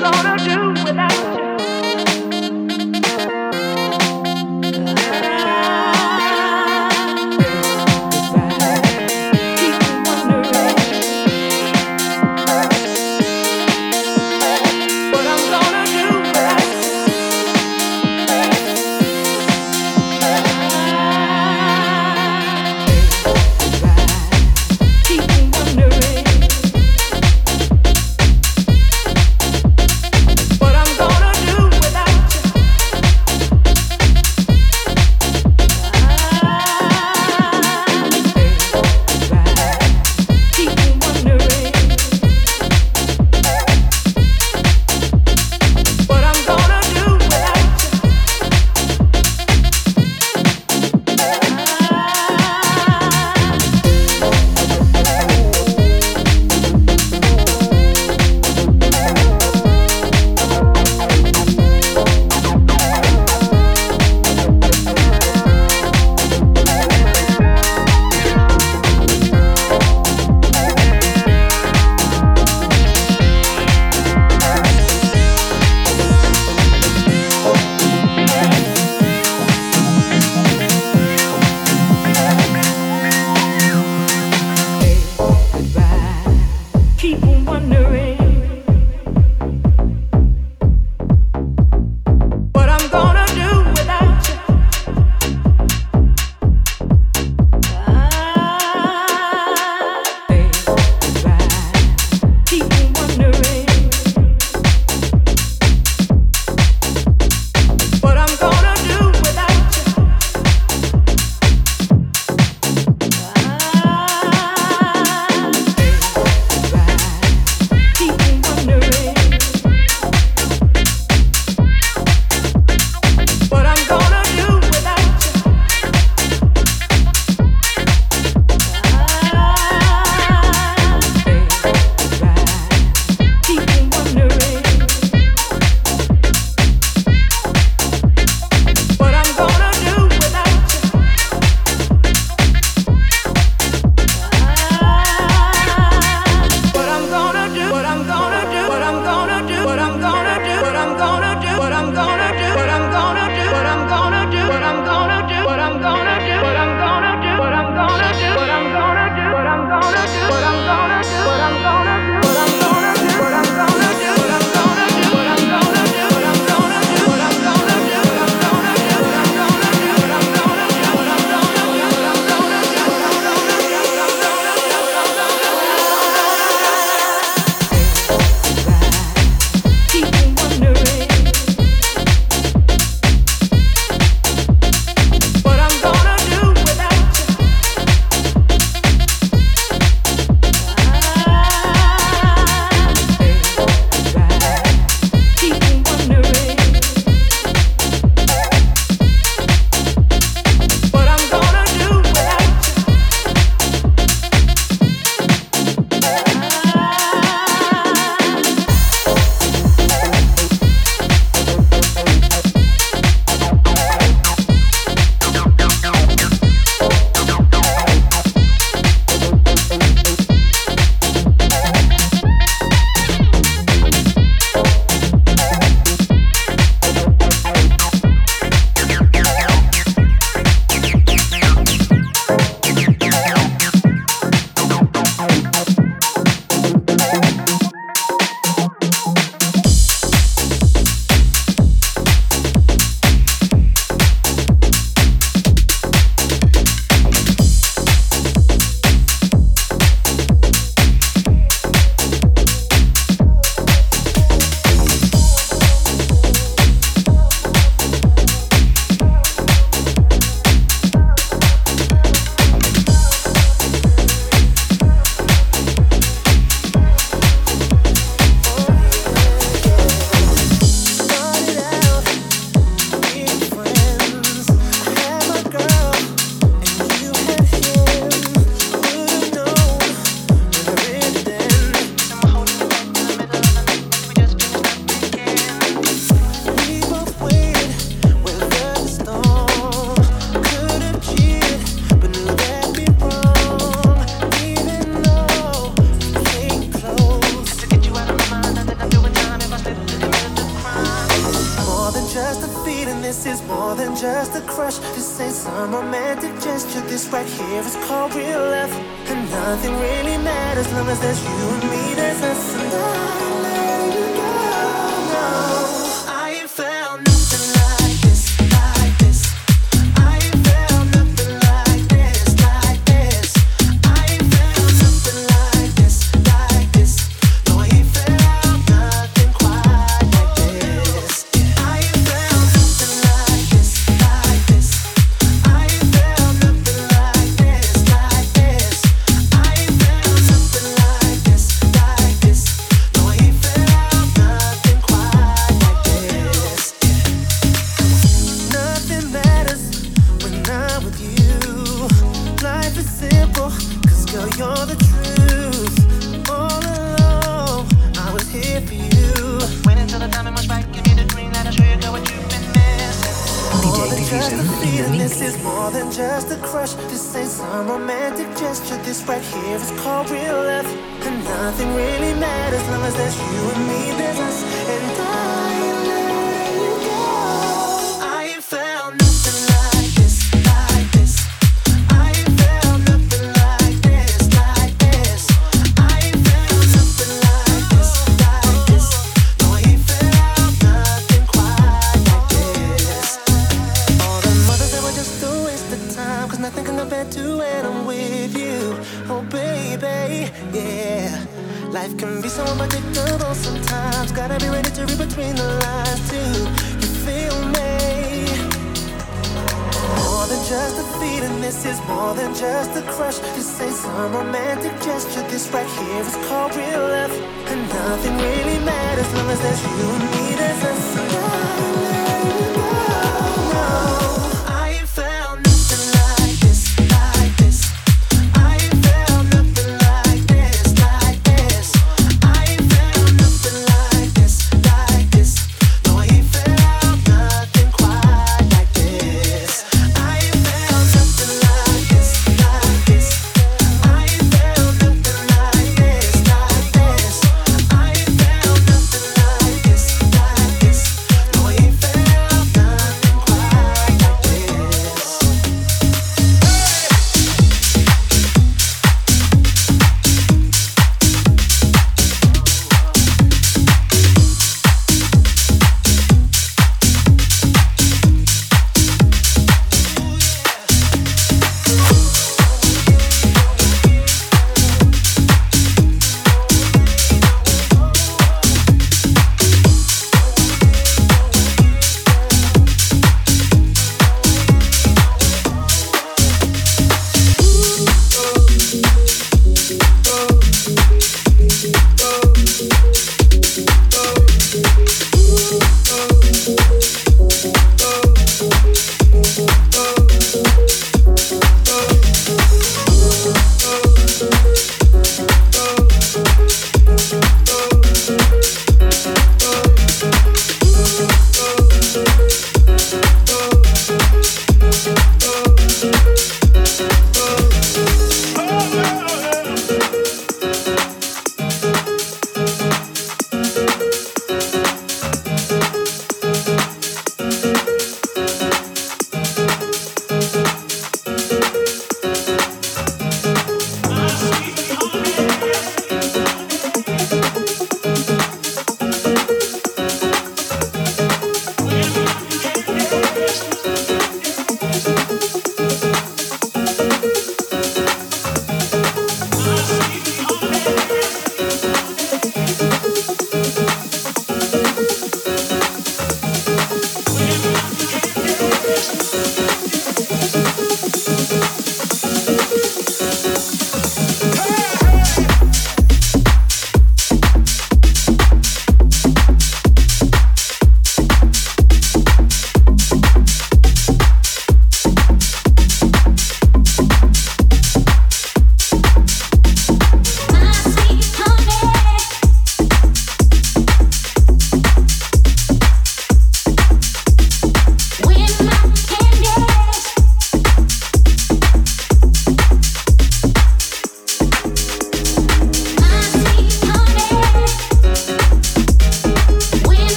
gonna do?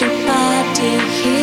Your body here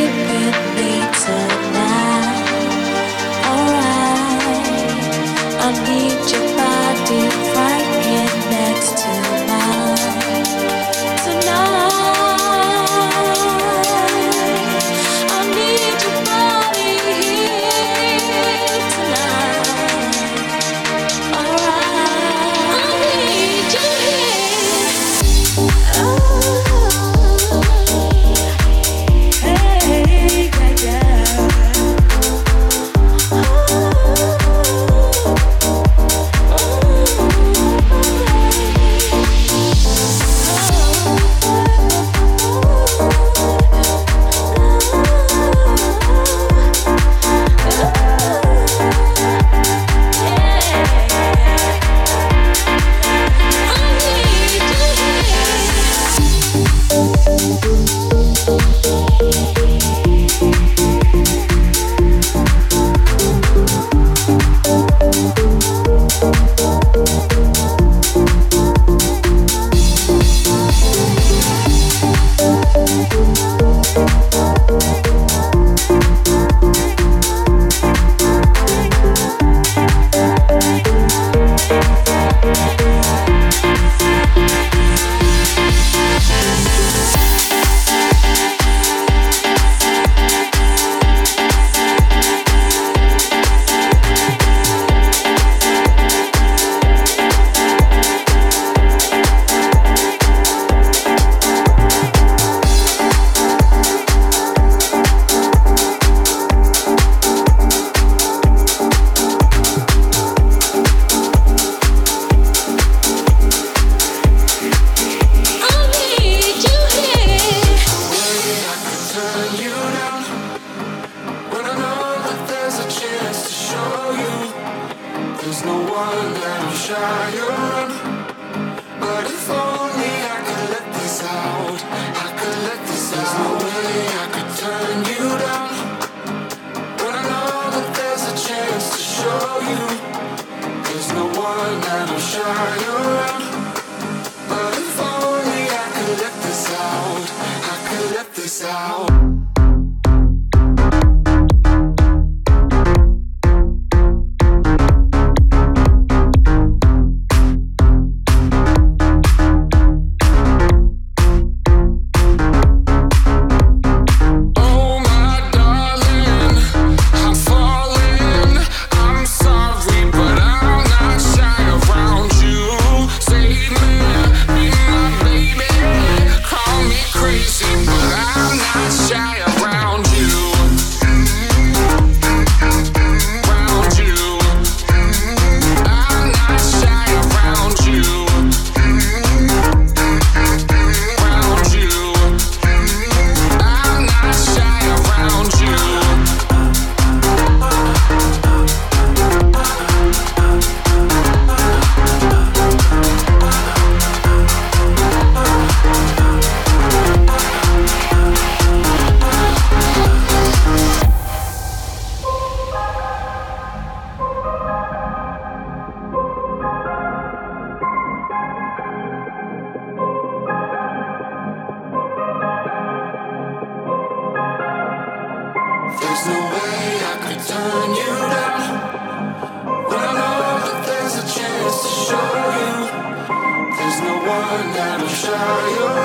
Now you.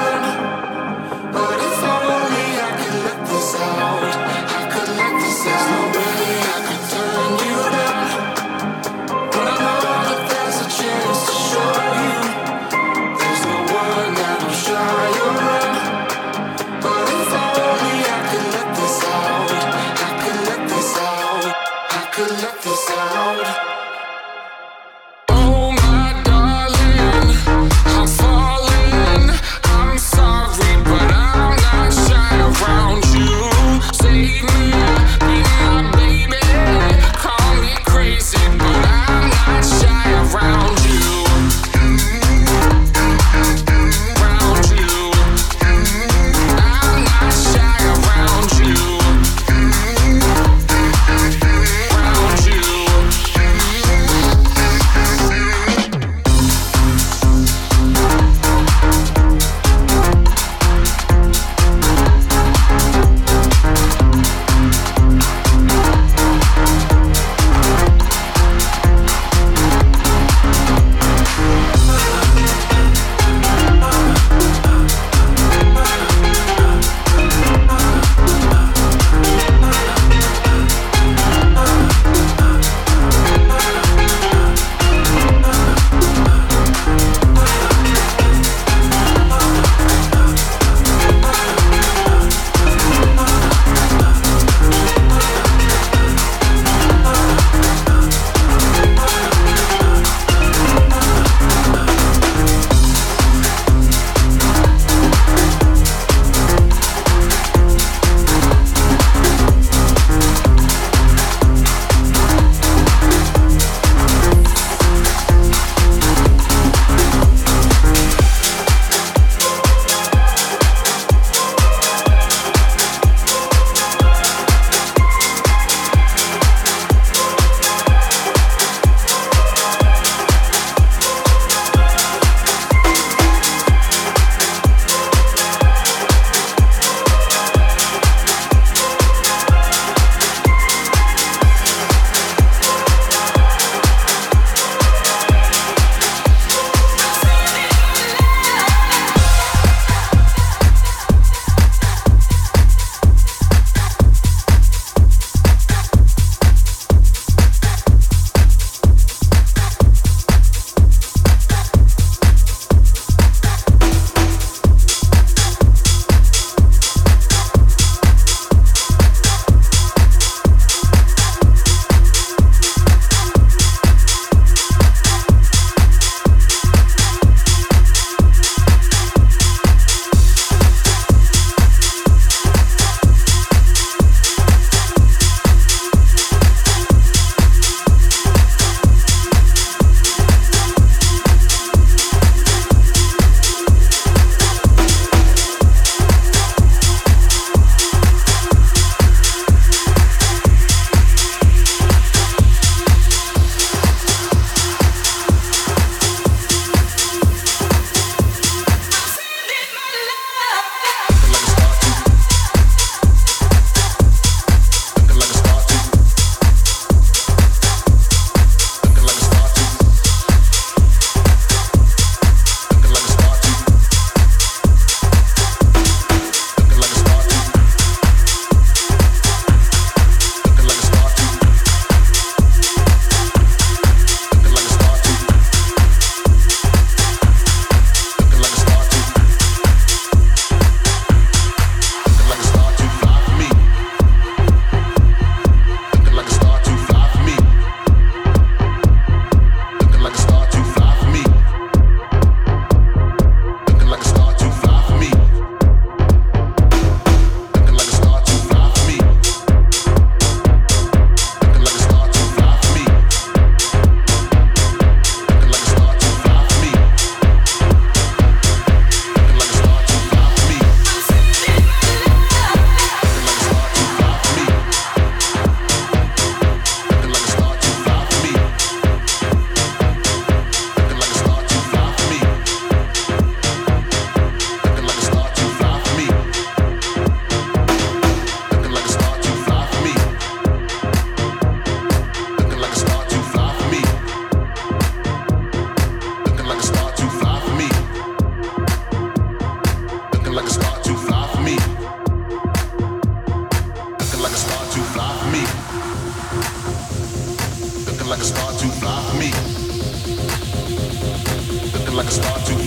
DJ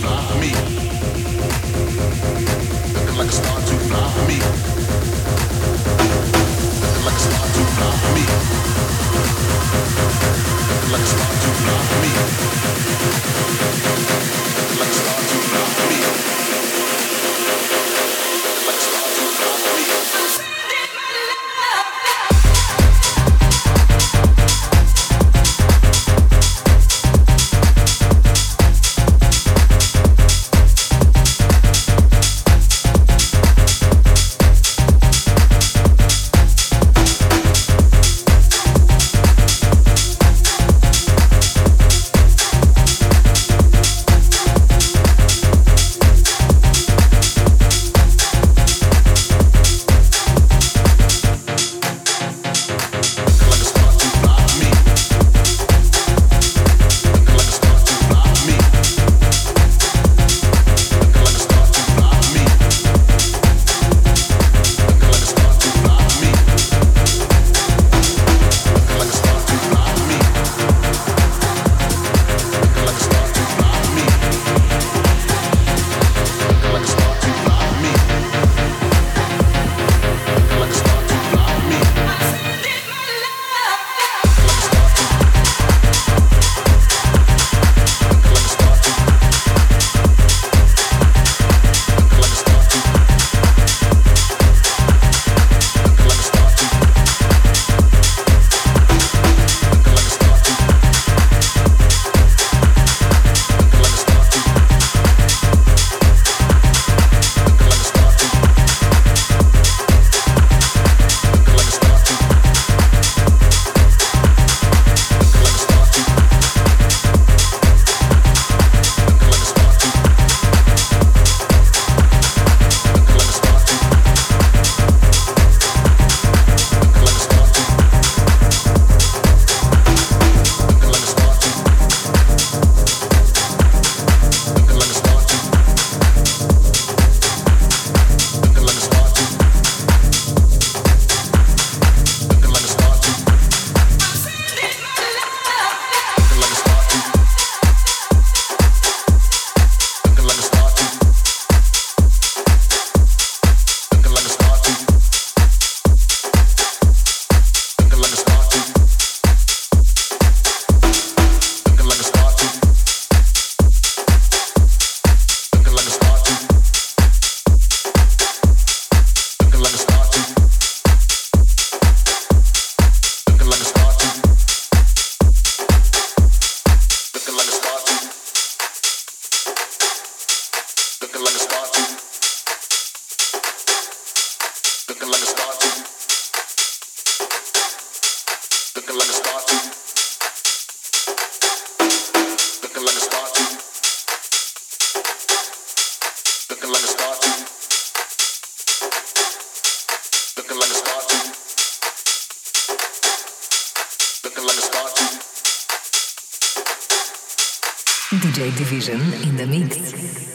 In the mix.